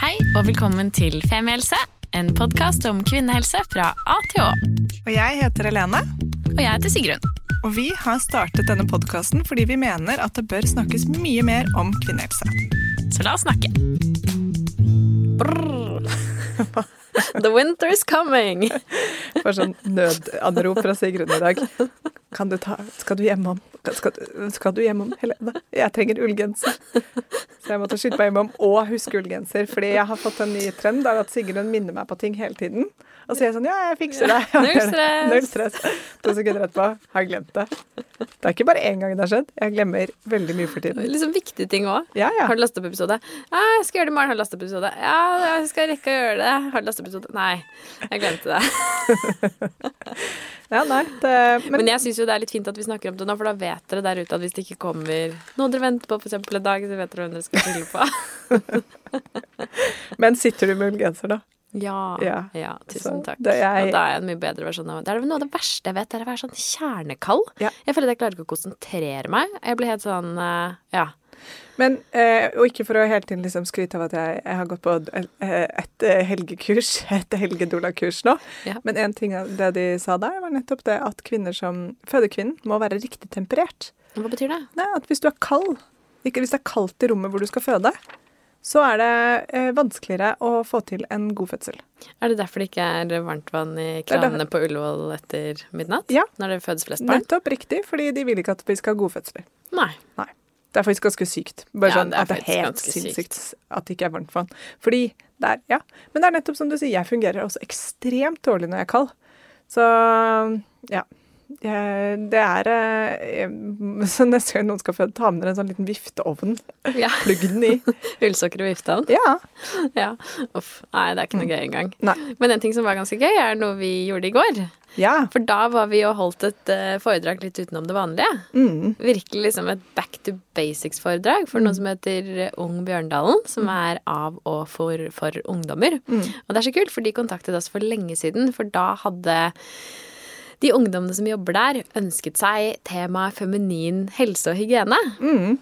Hei og velkommen til Femihelse, en podkast om kvinnehelse fra A til Å. Og jeg heter Helene, Og jeg heter Sigrun. og vi har startet denne podkasten fordi vi mener at det bør snakkes mye mer om kvinnehelse. Så la oss snakke. Brrr. The winter is coming. Får sånn nødanrop fra Sigrun i dag. Kan du ta Skal du hjemom? Skal, skal du hjemom, Helene? Jeg trenger ullgenser. Så jeg måtte skynde meg hjemom og huske ullgenser. Fordi jeg har fått en ny trend der at Sigrun minner meg på ting hele tiden. Og så er jeg sånn Ja, jeg fikser det. Null stress. Null stress. To sekunder etterpå har jeg glemt det. Det er ikke bare én gang det har skjedd. Jeg glemmer veldig mye for tiden. Liksom viktige ting òg. Ja, ja. Har du lastet opp episode? Ja, jeg skal gjøre det i morgen. Har du lastet opp episode? Ja, jeg skal rekke å gjøre det. Har du lastet opp episode? Nei, jeg glemte det. ja nei, det, men, Men jeg syns jo det er litt fint at vi snakker om det nå, for da vet dere der ute at hvis det ikke kommer noe dere venter på, f.eks. en dag, så vet dere hvem dere skal skylde på. men sitter du med ullgenser, da? Ja. Ja. ja tusen Så takk. det er- Og da er jeg en mye bedre versjon av det. er noe av det verste jeg vet, det er å være sånn kjernekald. Ja. Jeg føler at jeg klarer ikke å konsentrere meg. Jeg blir helt sånn uh, Ja. Men, eh, og ikke for å hele tiden liksom skryte av at jeg, jeg har gått på et helgekurs, et helgedola-kurs nå. Ja. Men en ting av det de sa der, var nettopp det at kvinner som fødekvinnen må være riktig temperert. Hva betyr det? Nei, at hvis du er kald, ikke hvis det er kaldt i rommet hvor du skal føde, så er det eh, vanskeligere å få til en god fødsel. Er det derfor det ikke er varmt vann i kranene på Ullevål etter midnatt? Ja. Når det fødes flest barn? Nettopp riktig, fordi de vil ikke at vi skal ha gode fødsler. Nei. Det er faktisk ganske sykt. Bare Ja, sånn at det er helt sinnssykt at det ikke er varmt vann. Fordi det er Ja. Men det er nettopp som du sier, jeg fungerer også ekstremt dårlig når jeg er kald. Så ja. Jeg, det er eh, Så neste gang noen skal føde, ta med dere en sånn liten vifteovn. Ja. Plugg den i. Ullsokker og vifteovn? Ja. Ja. Uff. Nei, det er ikke noe gøy engang. Nei. Men en ting som var ganske gøy, er noe vi gjorde i går. Ja. For da var vi og holdt et eh, foredrag litt utenom det vanlige. Mm. Virkelig liksom et back to basics-foredrag for noe som heter Ung Bjørndalen, som er av og for, for ungdommer. Og det er så kult, for de kontaktet oss for lenge siden, for da hadde de ungdommene som jobber der, ønsket seg temaet feminin helse og hygiene. Mm.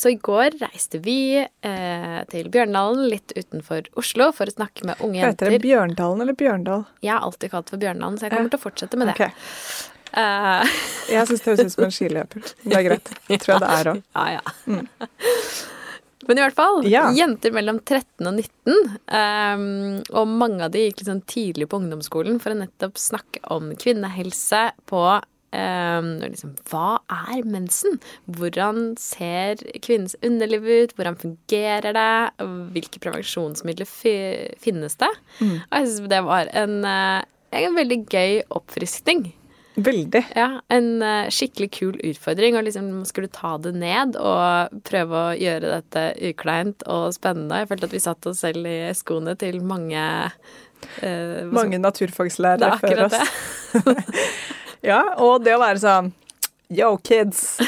Så i går reiste vi eh, til Bjørndalen, litt utenfor Oslo, for å snakke med unge Heter det jenter. Bjørndalen eller Bjørndal? Jeg har alltid kalt det for Bjørndalen, så jeg kommer til å fortsette med det. Okay. Uh. Jeg syns det høres ut som en skiløper. Det er greit. Det tror jeg det er òg. Ja, ja. Men i hvert fall, Ja. jenter mellom 13 og 19, um, og mange av de gikk sånn tidlig på ungdomsskolen for å nettopp snakke om kvinnehelse på um, liksom, hva er mensen? Hvordan ser kvinnens underliv ut? Hvordan fungerer det? Hvilke prevensjonsmidler finnes det? Og jeg syns det var en, eh, en veldig gøy oppfriskning. Veldig. Ja, en eh, skikkelig kul utfordring. Og liksom skulle ta det ned og prøve å gjøre dette ukleint og spennende. Jeg følte at vi satte oss selv i skoene til mange eh, Mange skal- naturfagslærere Det er før akkurat oss. det. Ja, og det å være sånn Yo, kids.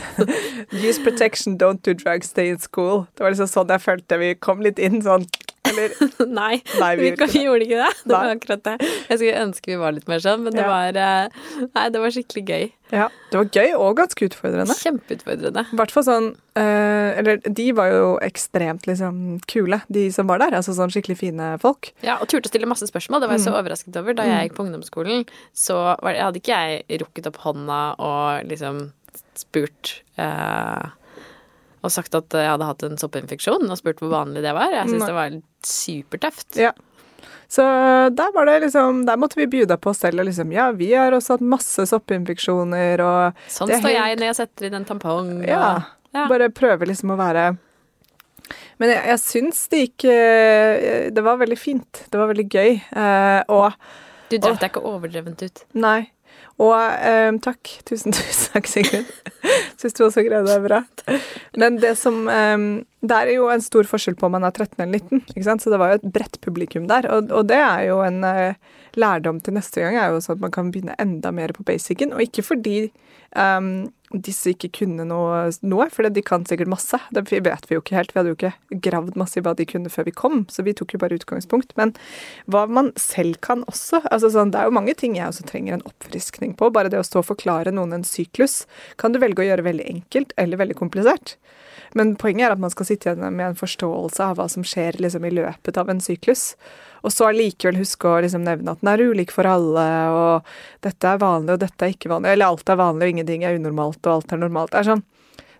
Use protection, don't do drugs, stay in school. Det var liksom sånn jeg følte vi kom litt inn sånn. Eller Nei, Nei, vi vi, gjorde ikke vi gjorde ikke det. Det var akkurat det. Jeg skulle ønske vi var litt mer sånn, men det Ja. var eh, Nei, det var skikkelig gøy. Ja. Det var gøy og ganske utfordrende. Kjempeutfordrende. I hvert fall sånn eh, Eller de var jo ekstremt liksom kule, de som var der. Altså sånn skikkelig fine folk. Ja, og turte å stille masse spørsmål. Det var jeg så overrasket over. Da jeg gikk på ungdomsskolen, så var, hadde ikke jeg rukket opp hånda og liksom spurt eh, Og sagt at jeg hadde hatt en soppinfeksjon, og spurt hvor vanlig det var. Jeg syns det var supertøft. Ja. Så der var det liksom Der måtte vi bjuda på oss selv og liksom Ja, vi har også hatt masse soppinfeksjoner og Sånn står helt- jeg når jeg setter inn en tampong. og- Ja. ja. Bare prøve liksom å være Men jeg, jeg syns det gikk eh, Det var veldig fint. Det var veldig gøy. eh, og Du drakk deg ikke overdrevent ut. Nei. Og eh, takk. Tusen, tusen takk, Sigrid. Syns du også greide deg bra. Men det som eh, Det er jo en stor forskjell på om man er 13 eller 19, ikke sant? så det var jo et bredt publikum der. Og, og det er jo en eh, lærdom til neste gang, er jo sånn at man kan begynne enda mer på basicen. Og ikke fordi um, disse ikke kunne noe, noe for de kan sikkert masse. Det vet vi jo ikke helt. Vi hadde jo ikke gravd masse i hva de kunne før vi kom, så vi tok jo bare utgangspunkt. Men hva man selv kan også altså sånn, Det er jo mange ting jeg også trenger en oppfriskning på. Bare det å stå og forklare noen en syklus kan du velge å gjøre veldig enkelt eller veldig komplisert. Men poenget er at man skal sitte igjen med en forståelse av hva som skjer liksom, i løpet av en syklus. Og så allikevel huske å liksom nevne at den er ulik for alle, og dette er vanlig, og dette er ikke vanlig. Eller alt er vanlig, og ingenting er unormalt, og alt er normalt. Det er sånn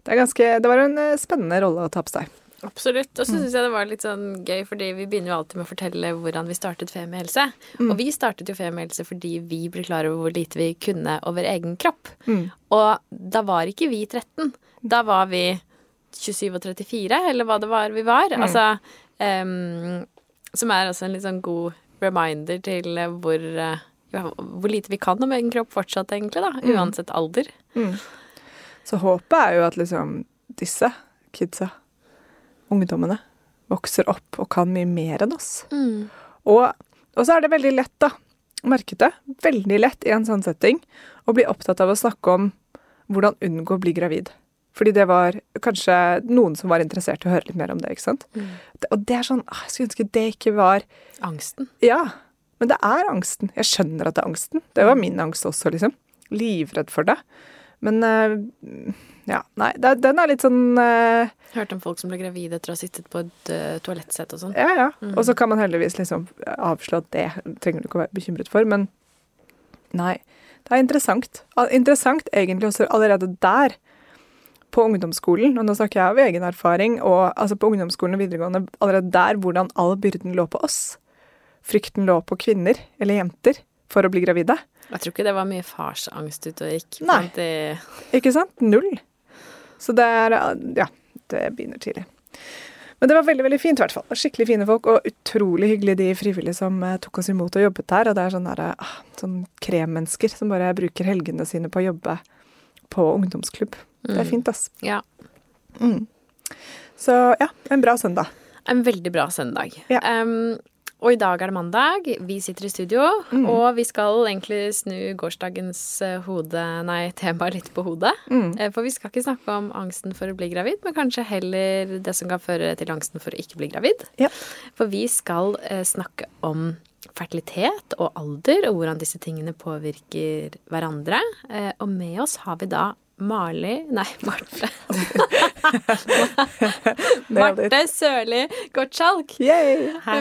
Det, er ganske, det var en eh, spennende rolle å ta på seg. Absolutt. Og så syns jeg det var litt sånn gøy, fordi vi begynner jo alltid med å fortelle hvordan vi startet Femihelse. Mm. Og vi startet jo Femihelse fordi vi ble klar over hvor lite vi kunne over egen kropp. Mm. Og da var ikke vi 13. Da var vi 27 og 34, eller hva det var vi var. Mm. Altså um, Som er også en litt sånn god reminder til hvor, uh, hvor lite vi kan om egen kropp fortsatt, egentlig, da. Mm. Uansett alder. Mm. Så håpet er jo at liksom disse kidsa, ungdommene, vokser opp og kan mye mer enn oss. Mm. Og, og, så er det veldig lett, da, merket det, veldig lett i en sånn setting, å bli opptatt av å snakke om hvordan unngå å bli gravid. Fordi det var kanskje noen som var interessert i å høre litt mer om det. ikke sant? Mm. Og det er sånn ah, Jeg skulle ønske det ikke var Angsten? Ja. Men det er angsten. Jeg skjønner at det er angsten. Det var min angst også, liksom. Livredd for det. Men uh, ja, nei, den er litt sånn uh, Hørte om folk som ble gravide etter å ha sittet på et uh, toalettsett og sånn. Ja, ja. Mm. Og så kan man heldigvis liksom avslå at det trenger du ikke å være bekymret for, men nei. Det er interessant. Interessant egentlig også allerede der på ungdomsskolen, og nå snakker jeg av egen erfaring, og altså på ungdomsskolen og videregående, allerede der hvordan all byrden lå på oss. Frykten lå på kvinner, eller jenter, for å bli gravide. Jeg tror ikke det var mye farsangst ute og gikk. Nei. Det... Ikke sant? Null. Så det er Ja, det begynner tidlig. Men det var veldig veldig fint, i hvert fall. Skikkelig fine folk, og utrolig hyggelig de frivillige som eh, tok oss imot og jobbet der. Og det er sånne, der, ah, sånn kremmennesker som bare bruker helgene sine på å jobbe på ungdomsklubb. Det er mm. fint, ass. Ja. Mm. Så ja, en bra søndag. En veldig bra søndag. Ja. Um, og i dag er det mandag. Vi sitter i studio, mm. og vi skal egentlig snu gårsdagens eh, hode, nei, tema litt på hodet. Mm. Eh, for vi skal ikke snakke om angsten for å bli gravid, men kanskje heller det som kan føre til angsten for å ikke bli gravid. Ja. For vi skal eh, snakke om fertilitet og alder, og hvordan disse tingene påvirker hverandre. Og med oss har vi da Marli Nei, Marte. Marte Sørli Gottschalk.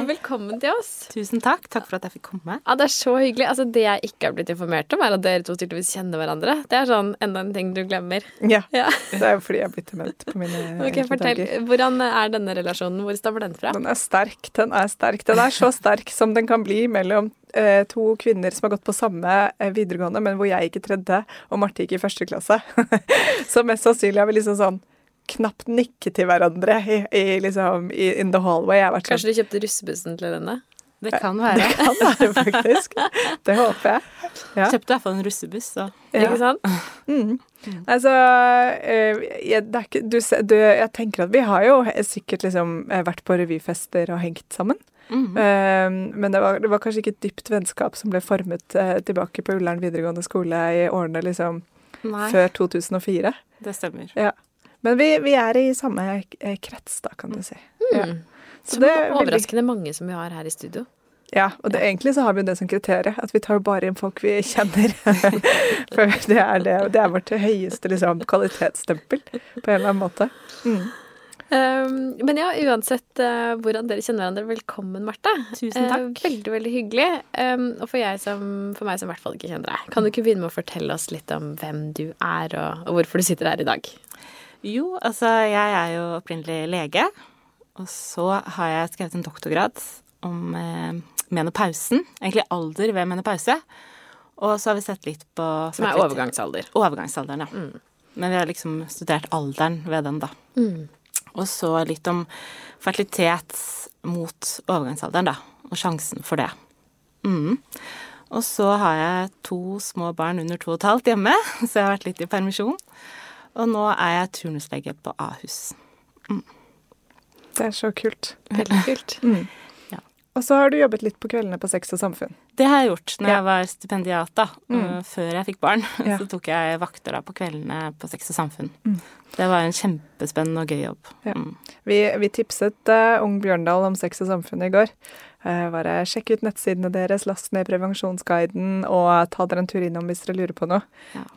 Velkommen til oss. Tusen takk. Takk for at jeg fikk komme. Ja, Det er så hyggelig. Altså, Det jeg ikke har blitt informert om, er at dere to tydeligvis kjenner hverandre. Det er sånn enda en ting du glemmer. Ja. ja. Det er jo fordi jeg har blitt dement på mine Ok, fortell. Dager. Hvordan er denne relasjonen? Hvor stammer den fra? Den er sterk. Den er sterk. Den er så sterk som den kan bli mellom eh, to kvinner som har gått på samme eh, videregående, men hvor jeg gikk i tredje og Marte gikk i første klasse. så mest sannsynlig har vi liksom sånn knapt nikke til hverandre i, i, liksom, i, in the hallway. Sånn, Kanskje du kjøpte russebussen til henne? Det kan være. Det kan være, faktisk. Det håper jeg. Ja. Kjøpte i hvert fall en russebuss, så. Ja. Ikke sant? Mm. Altså eh, jeg, ikke, du, du, jeg tenker at vi har jo sikkert liksom vært på revyfester og hengt sammen. Mm -hmm. men det var, det var, kanskje ikke et dypt vennskap som ble formet uh, tilbake på Ullern videregående skole i årene liksom Nei. før 2004. Det stemmer. Ja. Men vi, vi, er i samme eh, krets, da, kan du si. Mm. Ja. Så, så det er overraskende mange som vi har her i studio. Ja, og det, egentlig så har vi det som kriterium, at vi tar bare inn folk vi kjenner. For det er, det, det er vårt høyeste liksom, kvalitetsstempel, på en eller annen måte. Mm. Um, men ja, uansett uh, hvordan dere kjenner hverandre, velkommen, Marte. Tusen takk. Uh, veldig, veldig hyggelig. Um, og for, som, for, meg som i hvert fall ikke kjenner deg, kan du ikke begynne med å fortelle oss litt om hvem du er, og, og hvorfor du sitter her i dag? Jo, altså jeg er jo opprinnelig lege. Og så har jeg skrevet en doktorgrad om eh, menopausen. Egentlig alder ved menopause. Og så har vi sett litt på Som er overgangsalder. Overgangsalderen, ja. Mm. Men vi har liksom studert alderen ved den, da. Mm. Og så litt om fertilitet mot overgangsalderen, da. Og sjansen for det. Mm. Og så har jeg to små barn under to og et halvt hjemme, så jeg har vært litt i permisjon. Og nå er jeg turnuslege på Ahus. Mm. Det er så kult. Veldig kult. Mm. Og så har du jobbet litt på kveldene på Sex og Samfunn. Det har jeg gjort når Ja. jeg var stipendiat, da. Mm. Før jeg fikk barn. Ja. Så tok jeg vakter da på kveldene på Sex og Samfunn. Mm. Det var en kjempespennende og gøy jobb. Ja. Mm. Vi, vi tipset uh, Ung Bjørndal om Sex og Samfunn i går. Uh, bare sjekk ut nettsidene deres, last ned prevensjonsguiden og ta dere en tur innom hvis dere lurer på noe.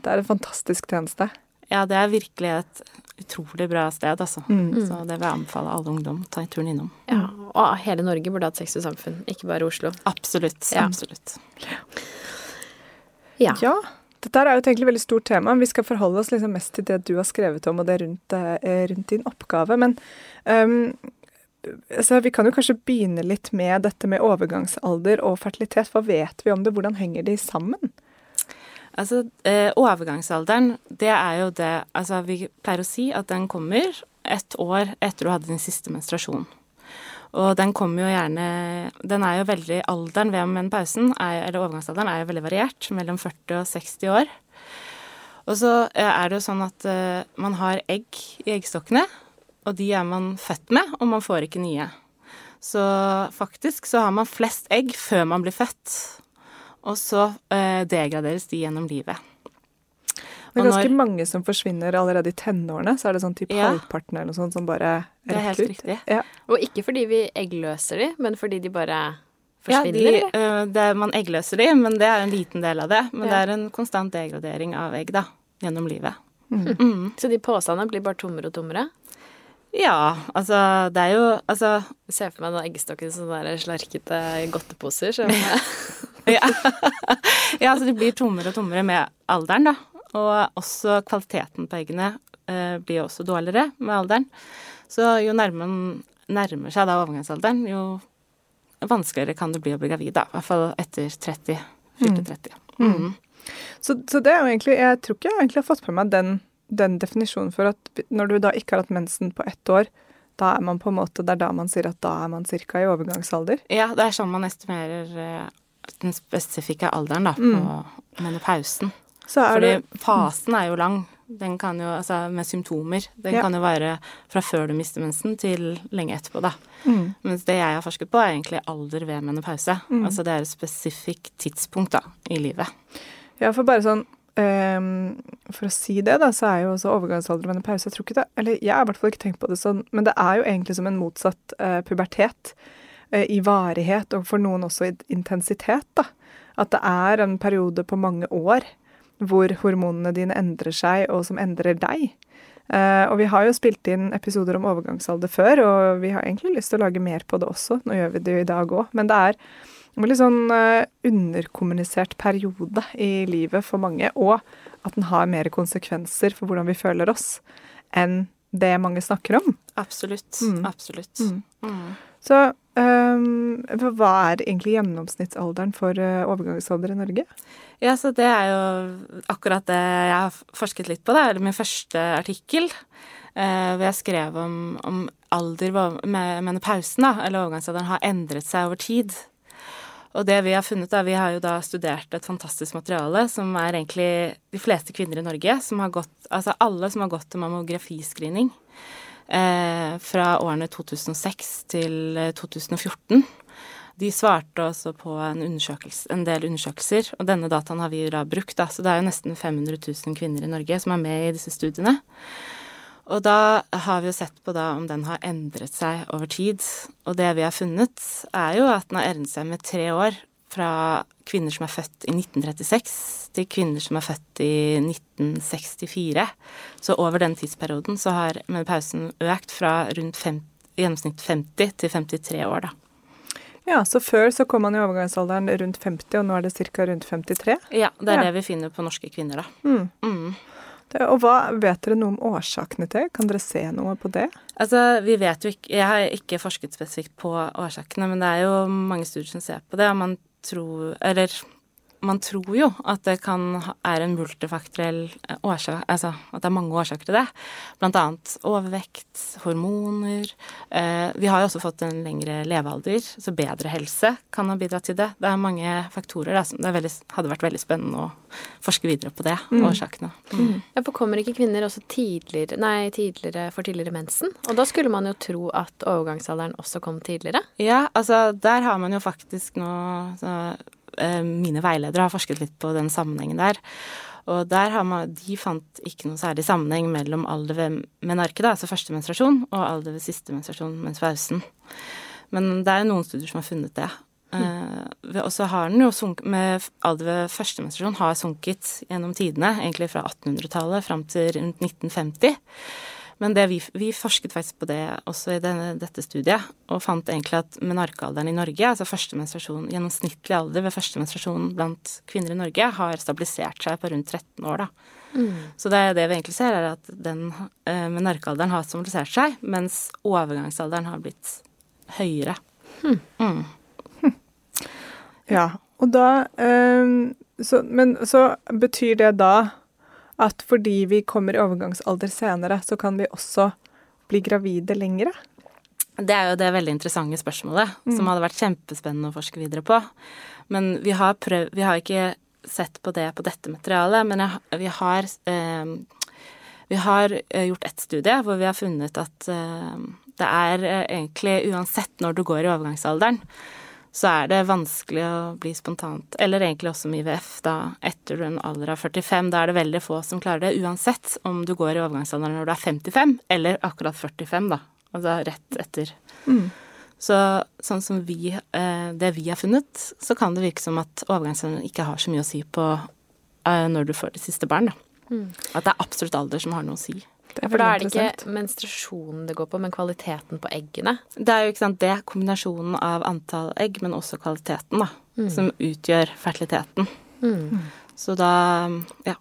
Det er en fantastisk tjeneste. Ja, det er virkelig et utrolig bra sted, altså. Mm. Så det vil jeg anbefale alle ungdom å ta en turen innom. Ja, og hele Norge burde hatt sex og samfunn, ikke bare Oslo. Absolutt. Ja. Absolutt. Ja. Ja, dette er jo et egentlig veldig stort tema. Vi skal forholde oss liksom mest til det du har skrevet om, og det rundt, eh, rundt din oppgave. Men um, så vi kan jo kanskje begynne litt med dette med overgangsalder og fertilitet. Hva vet vi om det? Hvordan henger de sammen? Altså, eh, overgangsalderen, det er jo det Altså, vi pleier å si at den kommer ett år etter du hadde din siste menstruasjon. Og den kommer jo gjerne Den er jo veldig Alderen ved menopausen, er, eller overgangsalderen, er jo veldig variert. Mellom 40 og 60 år. Og så eh, er det jo sånn at eh, man har egg i eggstokkene, og de er man født med, og man får ikke nye. Så faktisk så har man flest egg før man blir født. Og så eh, degraderes de gjennom livet. Det er ganske når- mange som forsvinner allerede i tenårene. Så er det sånn typ Ja. halvparten eller noe sånt som bare Det er helt ut. riktig. Ja. Og ikke fordi vi eggløser de, men fordi de bare Ja, forsvinner, de, eller? eh, det, man eggløser de, men det er en liten del av det. Men Ja. det er en konstant degradering av egg, da, gjennom livet. Mm. Mm. Så de påsene blir bare tommere og tommere? Ja, altså, det er jo Altså, Jeg ser for meg noen eggstokken som sånn der slarkete godteposer. Så ja. ja, så de blir tommere og tommere med alderen, da. Og også kvaliteten på eggene eh, blir også dårligere med alderen. Så jo nærmere man nærmer seg da overgangsalderen, jo vanskeligere kan det bli å bli gravid, da. I hvert fall etter 30. Fylte 30. Mm. Så, så det er jo egentlig Jeg tror ikke jeg egentlig har fått på meg den, den definisjonen for at når du da ikke har hatt mensen på ett år, da er man på en måte, det er da man sier at da er man ca. i overgangsalder. Ja, det er sånn man estimerer eh, den spesifikke alderen, da, på menopausen. Så er Fordi det fasen er jo lang. Den kan jo, altså med symptomer. Den Ja. kan jo være fra før du mister mensen til lenge etterpå, da. mm, Mens det jeg har forsket på, er egentlig alder ved menopause. Altså det er et spesifikt tidspunkt da, i livet. Ja, for bare sånn Um, For å si det, da, så er jo også overgangsalder og menopause Jeg tror ikke det Eller jeg har i hvert fall ikke tenkt på det sånn, men det er jo egentlig som en motsatt uh, pubertet. Eh, I varighet, og for noen også i intensitet, da. At det er en periode på mange år hvor hormonene dine endrer seg, og som endrer deg. Uh, og vi har jo spilt inn episoder om overgangsalder før, og vi har egentlig lyst til å lage mer på det også. Nå gjør vi det jo i dag òg, men det er en veldig sånn uh, underkommunisert periode i livet for mange, og at den har mer konsekvenser for hvordan vi føler oss, enn det mange snakker om. Absolutt. Mm. Absolutt. Mm. Mm. Så hva er egentlig gjennomsnittsalderen for eh, overgangsalder i Norge? Ja, så det er jo akkurat det jeg har forsket litt på. Det er min første artikkel. Eh, hvor jeg skrev om, om alder med pausen, da, eller overgangsalderen, har endret seg over tid. Og det vi har funnet, da, vi har jo da studert et fantastisk materiale som er egentlig de fleste kvinner i Norge som har gått Altså alle som har gått til mammografiscreening fra årene 2006 til eh, 2014. De svarte også på en, en del undersøkelser, og denne dataen har vi da brukt. Da. Så det er jo nesten 500 000 kvinner i Norge som er med i disse studiene. Og da har vi jo sett på da om den har endret seg over tid. Og det vi har funnet, er jo at den har endret seg med tre år. Fra kvinner som er født i 1936 til kvinner som er født i 1964. Så over den tidsperioden så har menopausen økt fra rundt fem, i gjennomsnitt 50 til 53 år, da. Ja, så før så kom man i overgangsalderen rundt 50, og nå er det ca. rundt 53. Ja, det er Ja. det vi finner på norske kvinner, da. Mm. Mm. Og hva vet dere noe om årsakene til? Kan dere se noe på det? Altså, vi vet jo ikke Jeg har ikke forsket spesifikt på årsakene, men det er jo mange studier som ser på det, og man tror Eller man tror jo at det kan er en multifaktoriell eh, årsak Altså at det er mange årsaker til det. Blant annet overvekt, hormoner, Eh, vi har jo også fått en lengre levealder, så bedre helse kan ha bidratt til det. Det er mange faktorer da, som det veldig, hadde vært veldig spennende å forske videre på det, mm. årsakene. Mm. Ja, for kommer ikke kvinner også tidligere, nei, tidligere for tidligere mensen? Og da skulle man jo tro at overgangsalderen også kom tidligere? Ja, altså der har man jo faktisk nå så, Mine veiledere har forsket litt på den sammenhengen der. Og der har man, de fant ikke noe særlig sammenheng mellom alder ved menarke, da, altså første menstruasjon, og alder ved siste menstruasjon mens pausen. Men det er noen studier som har funnet det. Mm. og så har den jo sunket med alder ved første menstruasjon har sunket gjennom tidene, egentlig fra 1800-tallet fram til rundt 1950. Men vi, vi, forsket faktisk på det også i denne, dette studiet, og fant egentlig at menarkealderen i Norge, altså første menstruasjon, gjennomsnittlig alder ved første menstruasjon blant kvinner i Norge, har stabilisert seg på rundt 13 år, da. Mm. Så det, det, vi egentlig ser, er at den eh, menarkealderen har stabilisert seg, mens overgangsalderen har blitt høyere. Mm. Mm. Hm. Ja, og da eh, så, Men så betyr det da at fordi vi kommer i overgangsalder senere, så kan vi også bli gravide lengre? Det er jo det veldig interessante spørsmålet, mm. som hadde vært kjempespennende å forske videre på. Men vi har, prøv, vi har ikke sett på det på dette materialet, men jeg, vi har eh, vi har gjort ett studie hvor vi har funnet at eh, det er eh, egentlig uansett når du går i overgangsalderen, så er det vanskelig å bli spontant. Eller egentlig også med IVF, da etter en alder av 45. Da er det veldig få som klarer det, uansett om du går i overgangsalderen når du er 55, eller akkurat 45, da. Altså rett etter. Mm. Så sånn som vi, eh, det vi har funnet, så kan det virke som at overgangsalderen ikke har så mye å si på eh, når du får det siste barn, da. Mm. At det er absolutt alder som har noe å si. Ja, for da er det ikke menstruasjonen det går på, men kvaliteten på eggene. Det er jo ikke sant, det kombinasjonen av antall egg, men også kvaliteten, da, mm. som utgjør fertiliteten. Mm. Så da ja.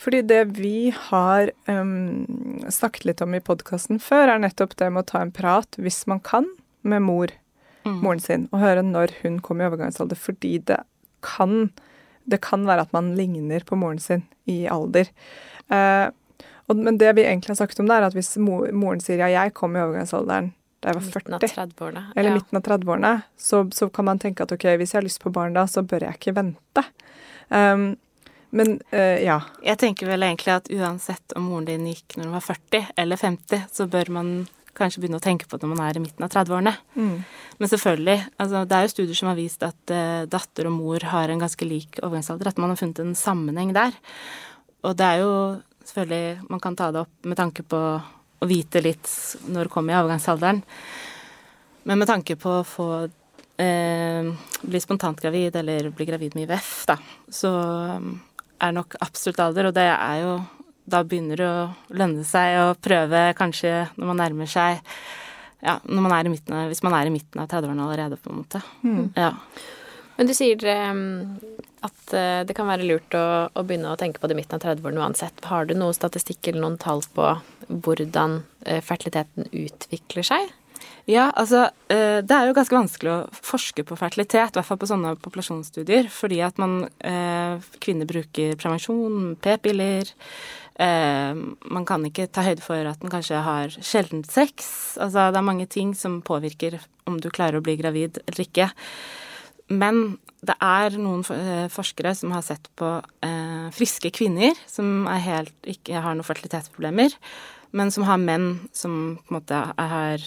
Fordi det vi har um, snakket litt om i podkasten før, er nettopp det med å ta en prat, hvis man kan, med mor, mm. moren sin, og høre når hun kom i overgangsalder. Fordi det kan, det kan være at man ligner på moren sin i alder. Uh, og, men det vi egentlig har sagt om det, er at hvis moren sier ja, jeg kom i overgangsalderen da jeg var 40, eller ja. midten av 30-årene, så, så, kan man tenke at ok, hvis jeg har lyst på barn da, så bør jeg ikke vente. Um, men uh, ja. Jeg tenker vel egentlig at uansett om moren din gikk når hun var 40 eller 50, så bør man kanskje begynne å tenke på det når man er i midten av 30-årene. Mm. Men selvfølgelig, altså det er jo studier som har vist at uh, datter og mor har en ganske lik overgangsalder, at man har funnet en sammenheng der. Og det er jo selvfølgelig man kan ta det opp med tanke på å vite litt når du kommer i avgangsalderen. Men med tanke på å få eh, bli spontant gravid eller bli gravid med IVF, da, så um, er nok absolutt alder, og det er jo Da begynner det å lønne seg å prøve kanskje når man nærmer seg Ja, når man er i midten av, hvis man er i midten av 30-årene allerede, på en måte. Mm. Ja. Men du sier um, at uh, det kan være lurt å, å, begynne å tenke på det midten av 30-årene uansett. Har du noe statistikk eller noen tall på hvordan uh, fertiliteten utvikler seg? Ja, altså det er jo ganske vanskelig å forske på fertilitet, i hvert fall på sånne populasjonsstudier, fordi at man Kvinner bruker prevensjon, p-piller. man kan ikke ta høyde for at den kanskje har sjeldent sex. Altså det er mange ting som påvirker om du klarer å bli gravid eller ikke. Men det er noen eh, forskere som har sett på eh, friske kvinner som helt, ikke har noen fertilitetsproblemer, men som har menn som på en måte er,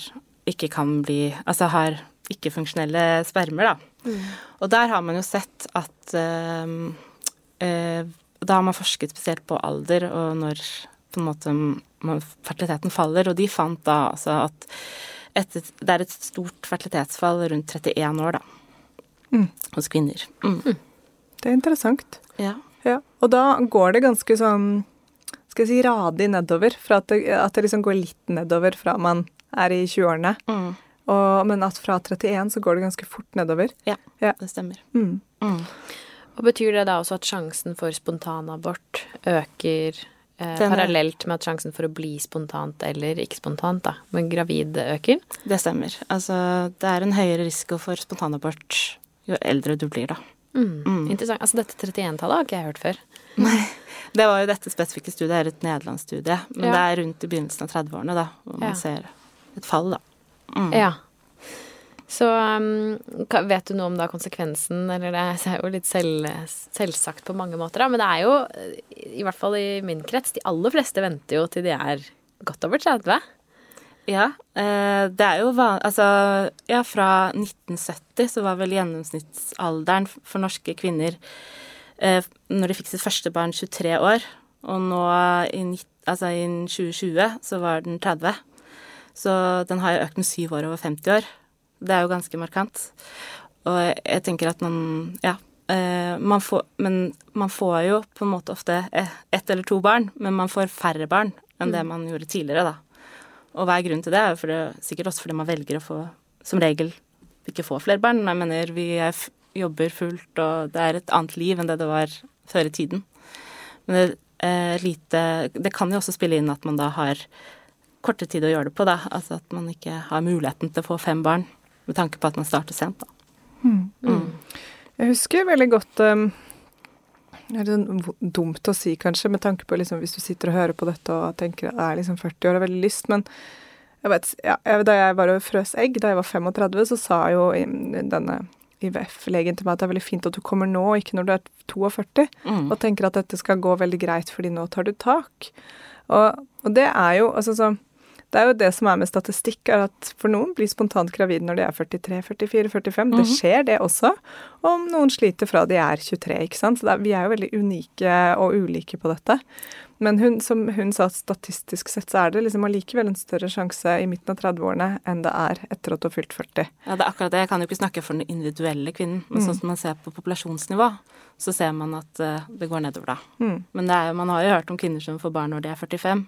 ikke kan bli Altså har ikke-funksjonelle spermer, da. Mm. Og der har man jo sett at eh, eh, Da har man forsket spesielt på alder og når på en måte fertiliteten faller, og de fant da altså at et, det er et stort fertilitetsfall rundt 31 år, da mm. hos kvinner. Mm. mm. Det er interessant. Ja. ja. Og da går det ganske sånn skal jeg si radig nedover, Fra at det, at det liksom går litt nedover fra man er i 20-årene. Mm. Men at fra 31 så går det ganske fort nedover. Ja, ja. det stemmer. Mm. Mm. Og Betyr det da også at sjansen for spontanabort øker eh, parallelt med at sjansen for å bli spontant eller ikke spontant, da, men gravid øker? Det stemmer. Altså det er en høyere risiko for spontanabort jo eldre du blir, da. Mm. Mm. Interessant. Altså dette 31-tallet har ikke jeg hørt før. Nei. Det var jo dette spesifikke studiet, er et nederlandsstudie. Men ja. det er rundt i begynnelsen av 30-årene, da, hvor man ja. ser et fall, da. Mm. Ja. Så um, vet du noe om da konsekvensen, eller det er jo litt selv, selvsagt på mange måter, da, men det er jo, i hvert fall i min krets, de aller fleste venter jo til de er godt over 30. Ja, eh, det er jo van... Altså, ja, fra 1970 så var vel gjennomsnittsalderen for norske kvinner eh, når de fikk sitt første barn, 23 år. Og nå i, altså, i 2020 så var den 30. Så den har jo økt med syv år over 50 år. Det er jo ganske markant. Og jeg tenker at man Ja. eh, man får, men man får jo på en måte ofte eh, ett eller to barn, men man får færre barn enn det man gjorde tidligere, da. Og hva er grunnen til det? For det er sikkert også fordi man velger å få, som regel, ikke få flere barn. Jeg mener, vi er, jobber fullt, og det er et annet liv enn det det var før i tiden. Men det, eh, lite, det kan jo også spille inn at man da har korte tid å gjøre det på, da. Altså at man ikke har muligheten til å få fem barn, med tanke på at man starter sent, da. Jeg husker veldig godt um, Det er sånn dumt å si, kanskje, med tanke på liksom, hvis du sitter og hører på dette og tenker at jeg er liksom 40 år og har veldig lyst, men jeg vet, ja, da jeg bare frøs egg, da jeg var 35, så sa jo denne IVF-legen til meg at det er veldig fint at du kommer nå, ikke når du er 42, Mm. og tenker at dette skal gå veldig greit fordi nå tar du tak. Og, og det er jo altså så det er jo det som er med statistikk, er at for noen blir spontant gravide når de er 43, 44, 45. Det skjer, det også. Og noen sliter fra de er 23, ikke sant. Så er, vi er jo veldig unike og ulike på dette. Men hun, som hun sa, statistisk sett så er det liksom allikevel en større sjanse i midten av 30-årene enn det er etter at du har fylt 40. Ja, det er akkurat det. Jeg kan jo ikke snakke for den individuelle kvinnen, men sånn som man ser på populasjonsnivå, så ser man at eh, det går nedover da. Men det er man har jo hørt om kvinner som får barn når de er 45,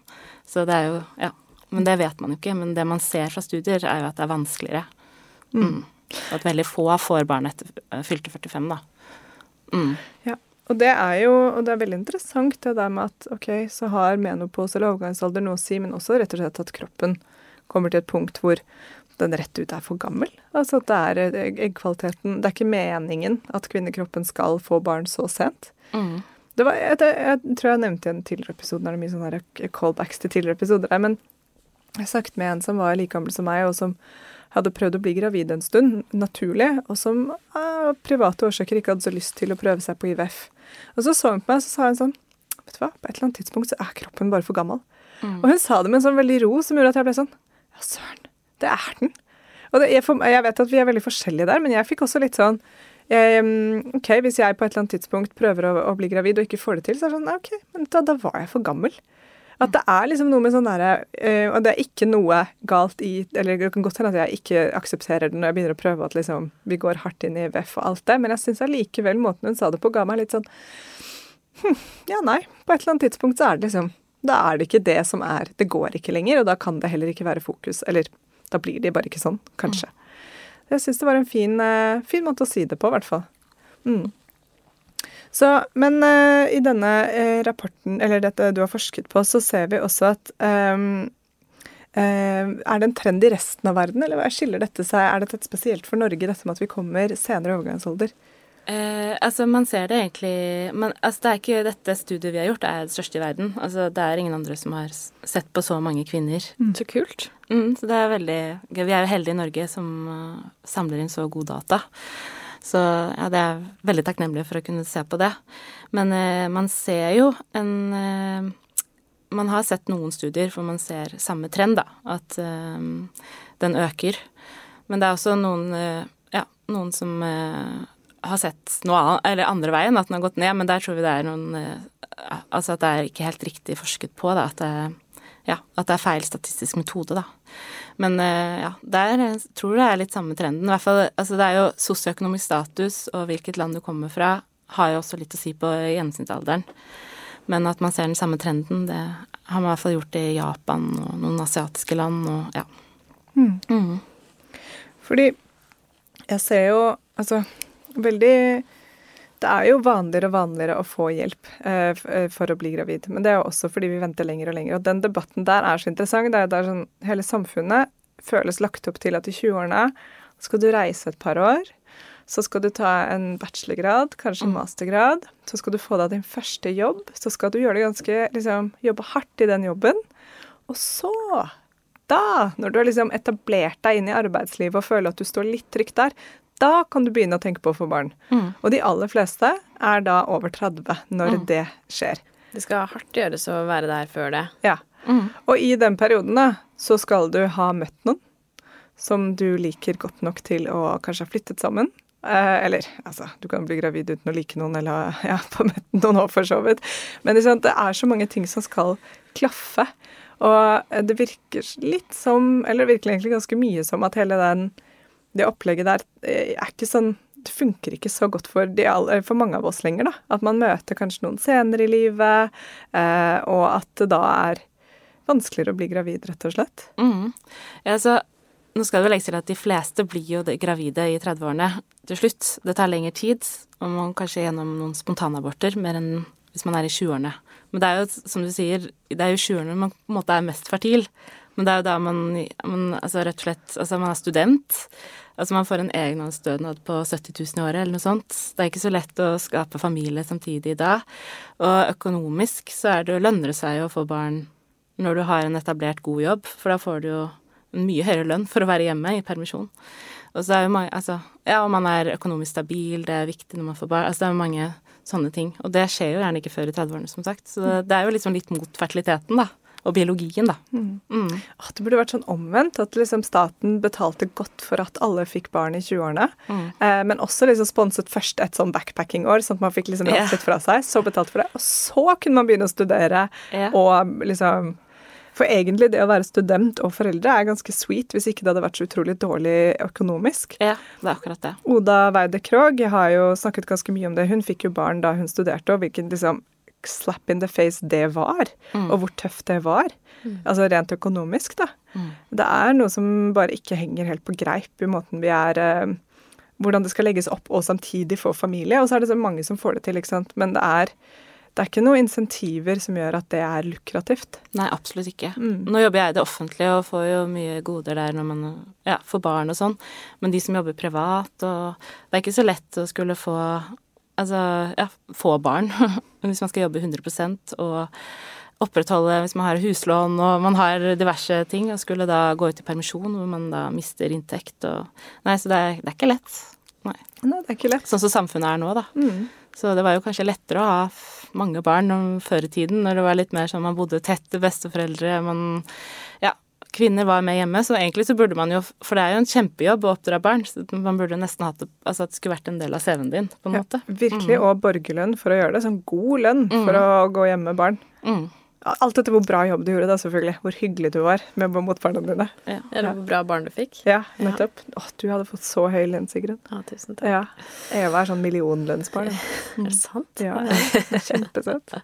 så det er jo Ja. Men det vet man jo ikke. Men det man ser fra studier, er jo at det er vanskeligere. Mm. Og At veldig få får barn etter eh, fylte 45, da. Mm. Ja, og det er jo og det er veldig interessant det der med at ok, så har menopause eller overgangsalder noe å si, men også rett og slett at kroppen kommer til et punkt hvor den rett ut er for gammel. Altså at det er eggkvaliteten Det er ikke meningen at kvinnekroppen skal få barn så sent. Mm. Det var, jeg, jeg tror jeg nevnte i en tidligere episode, det er mye sånne callbacks til tidligere episoder her, men jeg snakket med en som var like gammel som meg, og som hadde prøvd å bli gravid en stund, naturlig, og som av private årsaker ikke hadde så lyst til å prøve seg på IVF. Og så så hun på meg, så sa hun sånn Vet du hva, på et eller annet tidspunkt så er kroppen bare for gammel. Og hun sa det med en sånn veldig ro som gjorde at jeg ble sånn Ja, søren, det er den. Og det, jeg, jeg vet at vi er veldig forskjellige der, men jeg fikk også litt sånn jeg, mm, OK, hvis jeg på et eller annet tidspunkt prøver å, å bli gravid og ikke får det til, så er det sånn OK, men da, da var jeg for gammel. At det er liksom noe med sånn derre eh, Og det er ikke noe galt i Eller det kan godt hende at jeg ikke aksepterer det når jeg begynner å prøve at liksom vi går hardt inn i VF og alt det, men jeg syns allikevel måten hun sa det på, ga meg litt sånn hm, Ja, nei. På et eller annet tidspunkt så er det liksom Da er det ikke det som er Det går ikke lenger, og da kan det heller ikke være fokus. Eller da blir det bare ikke sånn, kanskje. Jeg syns det var en fin, eh, fin måte å si det på, i hvert fall. Mm. Så, men uh, i denne uh, rapporten, eller dette du har forsket på, så ser vi også at um, uh, Er det en trend i resten av verden, eller skiller dette seg? Er dette spesielt for Norge, dette med at vi kommer senere i overgangsalder? Eh, altså, man ser det egentlig men, altså, Det er ikke dette studiet vi har gjort, det er det største i verden. Altså, det er ingen andre som har sett på så mange kvinner. Så kult. Mm, så det er veldig gøy. Vi er jo heldige i Norge som samler inn så god data. Så ja, det er veldig takknemlig for å kunne se på det. Men eh, man ser jo en eh, Man har sett noen studier hvor man ser samme trend, da. At eh, den øker. Men det er også noen, eh, ja, noen som eh, har sett noe annet, eller andre veien, at den har gått ned. Men der tror vi det er noen eh, Altså at det er ikke helt riktig forsket på, da. At det, ja, at det er feil statistisk metode, da. Men eh, ja, der eh, tror jeg det er litt samme trenden. I hvert fall, altså det er jo sosioøkonomisk status og hvilket land du kommer fra, har jo også litt å si på gjennomsnittsalderen. Men at man ser den samme trenden, det har man i hvert fall gjort i Japan og noen asiatiske land og ja. Mm. Fordi jeg ser jo altså veldig Det er jo vanligere og vanligere å få hjelp eh, eh, for å bli gravid. Men det er jo også fordi vi venter lenger og lenger. Og den debatten der er så interessant. Det er der sånn hele samfunnet føles lagt opp til at i 20-årene skal du reise et par år. Så skal du ta en bachelorgrad, kanskje en mastergrad. Så skal du få deg din første jobb. Så skal du gjøre det ganske liksom, jobbe hardt i den jobben. Og så da, når du har liksom etablert deg inn i arbeidslivet og føler at du står litt trygt der, da kan du begynne å tenke på å få barn. Mm. Og de aller fleste er da over 30 når Mm. det skjer. Det skal hardt gjøres å være der før det. Ja. Mm. Og i den perioden da, så skal du ha møtt noen som du liker godt nok til å kanskje ha flyttet sammen. Eh, eller altså, du kan bli gravid uten å like noen, eller ja, på møtt noen òg, for så vidt. Men ikke det er så mange ting som skal klaffe. Og det virker litt som, eller det virker egentlig ganske mye som, at hele den, det opplegget der eh, er ikke sånn det funker ikke så godt for, de for mange av oss lenger. da. At man møter kanskje noen senere i livet, eh, og at det da er vanskeligere å bli gravid, rett og slett. Mm. Ja, så nå skal det vel legges til at de fleste blir jo gravide i 30-årene til slutt. Det tar lengre tid, og man kanskje gjennom noen spontanaborter mer enn hvis man er i 20-årene. Men det er jo, som du sier, det er jo 20-årene man på en måte er mest fertil. Men det er jo da man, man altså rett og slett Altså, man er student. Altså man får en egenhåndsstønad på 70 000 i året eller noe sånt. Det er ikke så lett å skape familie samtidig da. Og økonomisk så er det, lønner det seg å få barn når du har en etablert god jobb, for da får du jo en mye høyere lønn for å være hjemme i permisjon. Og så er jo mange, altså, ja, og man er økonomisk stabil, det er viktig når man får barn. Altså det er jo mange sånne ting. Og det skjer jo gjerne ikke før i 30-årene, som sagt. Så det, er jo liksom litt mot fertiliteten, da. Og biologien, da. Mm. Åh, det burde vært sånn omvendt, at liksom staten betalte godt for at alle fikk barn i 20-årene. Mm. Eh, men også liksom sponset først et sånn backpacking-år, sånn at man fikk liksom lagt litt fra seg. Så betalt for det. Og så kunne man begynne å studere yeah. og liksom For egentlig, det å være student og foreldre er ganske sweet hvis ikke det hadde vært så utrolig dårlig økonomisk. Ja, det er akkurat det. Oda Weide Krogh har jo snakket ganske mye om det. Hun fikk jo barn da hun studerte, og hvilken liksom slap in the face det var. Og hvor tøft det var. Altså rent økonomisk, da. Mm. Det er noe som bare ikke henger helt på greip i måten vi er eh, Hvordan det skal legges opp, og samtidig få familie. Og så er det så mange som får det til, ikke sant. Men det er, det er ikke noen insentiver som gjør at det er lukrativt. Nei, absolutt ikke. Mm. Nå jobber jeg i det offentlige og får jo mye goder der når man ja, får barn og sånn, men de som jobber privat og Det er ikke så lett å skulle få Altså, ja, få barn hvis man skal jobbe 100% og opprettholde hvis man har huslån og man har diverse ting, og skulle da gå ut i permisjon hvor man da mister inntekt og Nei, så det er, det er ikke lett. Nei. Nei, det er ikke lett. Sånn som samfunnet er nå, da. Mm. Så det var jo kanskje lettere å ha mange barn om før i tiden, når det var litt mer sånn man bodde tett til besteforeldre, man Ja, kvinner var med hjemme, så egentlig så burde man jo For det er jo en kjempejobb å oppdra barn, så man burde nesten hatt det Altså at det skulle vært en del av CV-en din, på en Ja, måte. virkelig. Og borgerlønn for å gjøre det. Sånn god lønn for å gå hjemme med barn. Mm. Alt etter hvor bra jobb du gjorde, da, selvfølgelig. Hvor hyggelig du var med mot barna dine. Ja. Eller hvor bra barn du fikk. Ja, nettopp. Åh, du hadde fått så høy lønn, Sigrun. Ja, tusen takk. Ja. Eva er sånn millionlønnsbarn. Er det sant? Ja, Kjempesøt.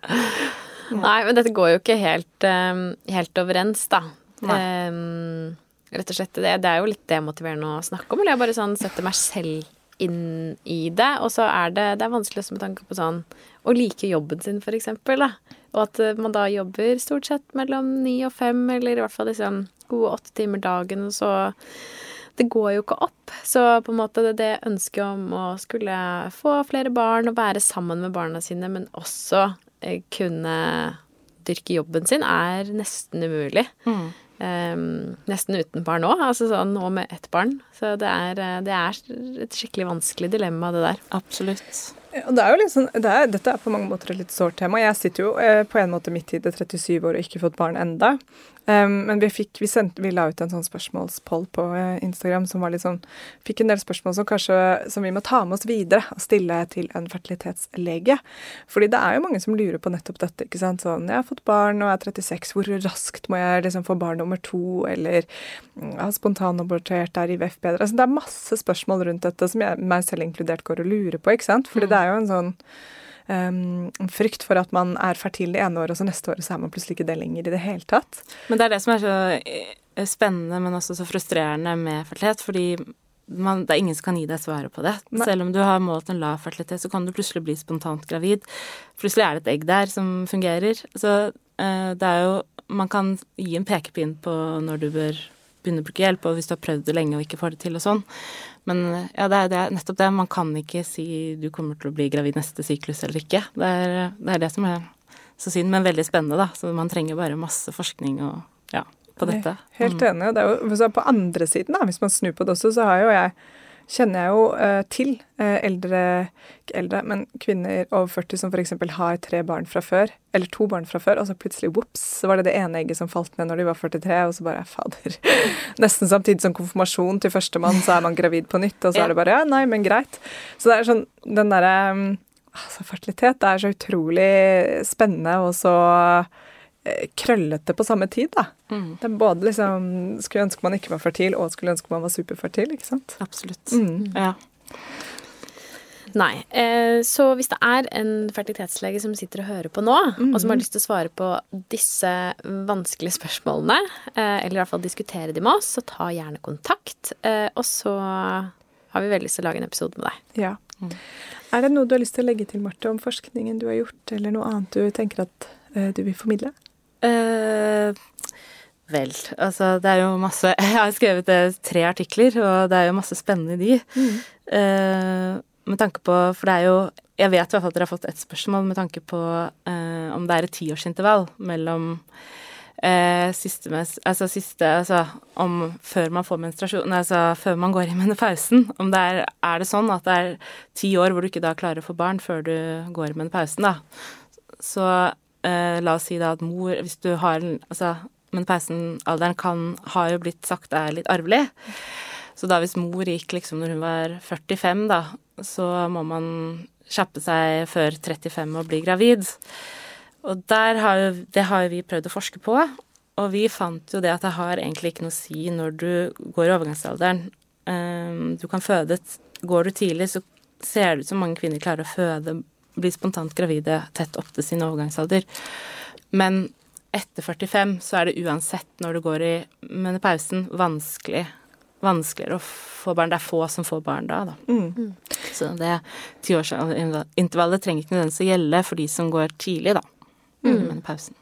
Nei, men dette går jo ikke helt, um, helt overens, da. Um, rett og slett. Det, det er jo litt demotiverende å snakke om. Eller jeg bare sånn setter meg selv inn i det. Og så er det, det er vanskelig også med tanke på sånn å like jobben sin, for eksempel. Da. Og at eh, man da jobber stort sett mellom ni og fem, eller i hvert fall liksom gode åtte timer dagen, og så det går jo ikke opp. Så på en måte det, det ønsket om å skulle få flere barn og være sammen med barna sine, men også eh, kunne dyrke jobben sin, er nesten umulig. Mm. Ehm, nesten uten barn òg, altså sånn nå med ett barn. Så det er, eh, det er et skikkelig vanskelig dilemma, det der. Absolutt. Det er sånn, det er, dette er på mange måter et litt sårt tema. Jeg sitter jo eh, på en måte midt i det 37 år og ikke fått barn enda. Um, men vi fikk, vi, sendte, vi la ut en sånn spørsmålspoll på eh, Instagram som var litt sånn Fikk en del spørsmål som kanskje som vi må ta med oss videre og stille til en fertilitetslege. Fordi det er jo mange som lurer på nettopp dette. ikke sant? Sånn, jeg har fått barn og er 36, hvor raskt må jeg liksom få barn nummer to? Eller jeg har spontanabortert, er IVF bedre? Altså, det er masse spørsmål rundt dette som jeg, meg selv inkludert, går og lurer på. ikke sant? Fordi det er jo en sånn um, frykt for at man er fertil det ene året, og så neste året så er man plutselig ikke det lenger i det hele tatt. Men det er det som er så eh, spennende, men også så frustrerende med fertilitet, fordi man, det er ingen som kan gi deg svaret på det. Nei. Selv om du har målt en lav fertilitet, så kan du plutselig bli spontant gravid. Plutselig er det et egg der som fungerer. Så eh, det er jo Man kan gi en pekepinn på når du bør begynne å bruke hjelp, og hvis du har prøvd det lenge og ikke får det til og sånn. Men ja, det er, det er nettopp det. Man kan ikke si du kommer til å bli gravid neste syklus eller ikke. Det er det, er det som er så synd, men veldig spennende, da. Så man trenger bare masse forskning og ja, på dette. Helt enig. Og det er jo, på andre siden, da, hvis man snur på det også, så har jo jeg kjenner jeg jo uh, til uh, eldre, ikke eldre, men kvinner over 40 som f.eks. har tre barn fra før, eller to barn fra før, og så plutselig whoops, så var det det ene egget som falt ned når de var 43, og så bare fader. Nesten samtidig som konfirmasjon til førstemann, så er man gravid på nytt, og så er det bare ja, nei, men greit. Så det er sånn, den derre altså, fertilitet det er så utrolig spennende og så krøllete på samme tid, da. Mm. Det er både liksom Skulle ønske man ikke var fertil, og skulle ønske man var superfertil, ikke sant? Absolutt. Mm. Ja. Nei. Eh, så hvis det er en fertilitetslege som sitter og hører på nå, og som har lyst til å svare på disse vanskelige spørsmålene, eh, eller i hvert fall diskutere de med oss, så ta gjerne kontakt. Eh, og så har vi veldig lyst til å lage en episode med deg. Ja. Er det noe du har lyst til å legge til, Marte, om forskningen du har gjort, eller noe annet du tenker at eh, du vil formidle? Eh, vel, altså det er jo masse Jeg har skrevet eh, tre artikler, og det er jo masse spennende i de. Eh, med tanke på For det er jo Jeg vet i hvert fall at dere har fått ett spørsmål med tanke på uh, om det er et tiårsintervall mellom eh, siste. Altså siste Altså om før man får menstruasjon Altså før man går i menopausen. Om det er Er det sånn at det er ti år hvor du ikke da klarer å få barn før du går i menopausen, da. Så eh, la oss si da at mor Hvis du har Altså menopausenalderen kan Har jo blitt sagt er litt arvelig. Så da hvis mor gikk liksom når hun var 45, da, så må man kjappe seg før 35 og bli gravid. Og der har jo, det har jo vi prøvd å forske på, og vi fant jo det at det har egentlig ikke noe å si når du går i overgangsalderen. Ehm, Du kan føde Går du tidlig, så ser det ut som mange kvinner klarer å føde, bli spontant gravide tett opp til sin overgangsalder. Men etter 45 så er det uansett når du går i menopausen vanskelig vanskeligere å få barn. Det er få som får barn da, da. Mm. Så det tiårsintervallet trenger ikke nødvendigvis å gjelde for de som går tidlig, da. I menopausen.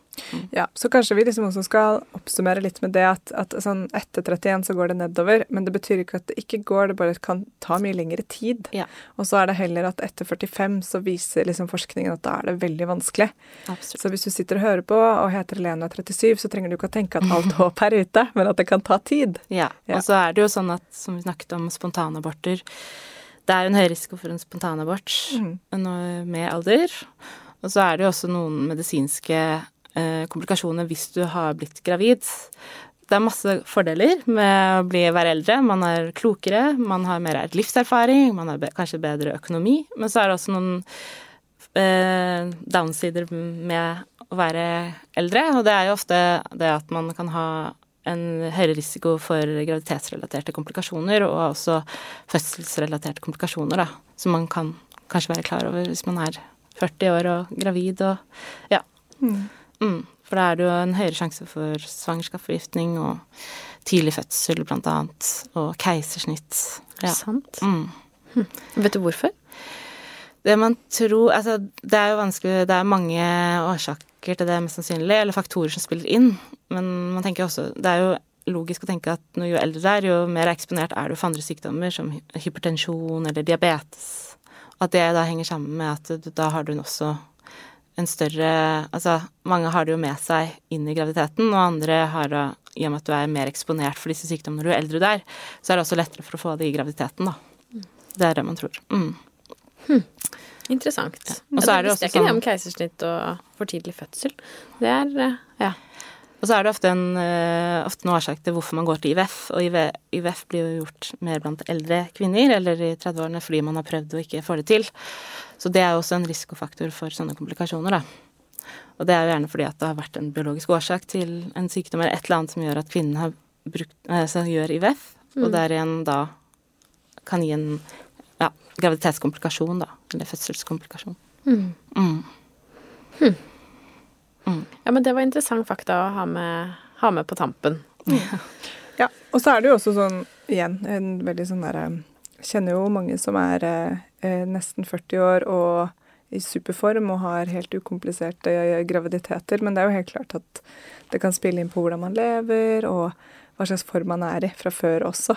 Ja, så kanskje vi liksom også skal oppsummere litt med det at, at sånn etter 31 så går det nedover, men det betyr ikke at det ikke går, det bare kan ta mye lengre tid. Ja. Og så er det heller at etter 45 så viser liksom forskningen at da er det veldig vanskelig. Absolutt. Så hvis du sitter og hører på og heter Helene og er 37, så trenger du ikke å tenke at alt håp er ute, men at det kan ta tid. Ja. Ja. Og så er det jo sånn at, som vi snakket om spontanaborter, det er en høy risiko for en spontanabort Mm. med alder. Og så er det jo også noen medisinske komplikasjoner hvis du har blitt gravid. Det er masse fordeler med å bli, være eldre. Man er klokere, man har mer livserfaring, man har kanskje bedre økonomi. Men så er det også noen eh, downsider med å være eldre, og det er jo ofte det at man kan ha en høyere risiko for graviditetsrelaterte komplikasjoner, og også fødselsrelaterte komplikasjoner, da, som man kan kanskje være klar over hvis man er 40 år og gravid og ja. Mm. Mm, for da er det jo en høyere sjanse for svangerskapsforgiftning og tidlig fødsel, blant annet, og keisersnitt. Ja. Sant. Mm. Vet du hvorfor? Det man tror Altså, det er jo vanskelig Det er mange årsaker til det, mest sannsynlig, eller faktorer som spiller inn. Men man tenker også Det er jo logisk å tenke at jo eldre du er, jo mer eksponert er du for andre sykdommer, som hypertensjon eller diabetes. At det da henger sammen med at du, da har du også en større Altså, mange har det jo med seg inn i graviditeten, og andre har det I og med at du er mer eksponert for disse sykdommene når du er eldre du er, så er det også lettere for å få det i graviditeten, da. Det er det man tror. Mm. Interessant. Og så er det også jeg ikke det sånn- om keisersnitt og for tidlig fødsel. Det er eh, Ja. Og så er det ofte en, eh, ofte en årsak til hvorfor man går til IVF, og IVF blir jo gjort mer blant eldre kvinner, eller i 30-årene fordi man har prøvd og ikke får det til. Så det er jo også en risikofaktor for sånne komplikasjoner, da. Og det er jo gjerne fordi at det har vært en biologisk årsak til en sykdom eller et eller annet som gjør at kvinnen har brukt, altså gjør IVF, og der igjen da kan gi en ja, graviditetskomplikasjon, da. Eller fødselskomplikasjon. Mm. Mm. ja, men det var interessant fakta å ha med, ha med på tampen. Ja, og så er det jo også sånn, igjen, en veldig sånn derre Kjenner jo mange som er eh, nesten 40 år og i superform og har helt ukompliserte eh, graviditeter, men det er jo helt klart at det kan spille inn på hvordan man lever, og hva slags form man er i fra før også.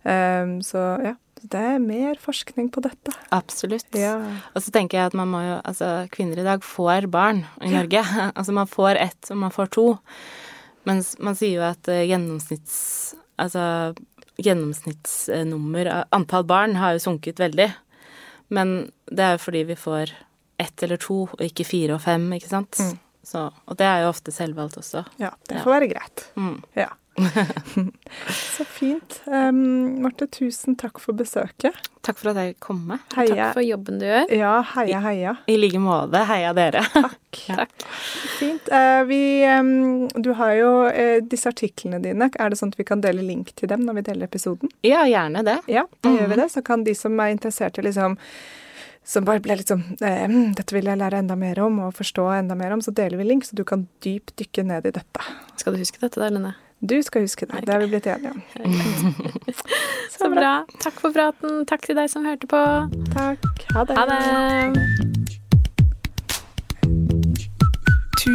Um, så ja, det er mer forskning på dette. Absolutt. Ja. Og så tenker jeg at man må jo Altså, kvinner i dag får barn i Norge. altså, man får ett, og man får to. Men man sier jo at eh, gjennomsnitts... Altså gjennomsnittsnummer Antall barn har jo sunket veldig. Men det er jo fordi vi får ett eller to, og ikke fire og fem, ikke sant. Mm. Så, og det er jo ofte selvvalgt også. Ja, det får ja. være greit. Mm. Ja. Så fint. Um, Marte, tusen takk for besøket. Takk for at jeg kom med. Heia. Takk for jobben du gjør. Ja, heia, heia. I, i like måte. Heia dere. Takk. takk. Fint. Uh, vi, um, du har jo uh, disse artiklene dine. Er det sånn at vi kan dele link til dem når vi deler episoden? Ja, gjerne det. Ja, da mm. gjør vi mhm. det. Så kan de som er interessert i liksom som bare ble litt sånn Dette vil jeg lære enda mer om og forstå enda mer om. Så deler vi link, så du kan dypt dykke ned i dette. Skal du huske dette, da, Lene? Du skal huske det. Det har vi blitt enige om. Så bra. Takk for praten. Takk til deg som hørte på. Takk. Ha det. Ha det.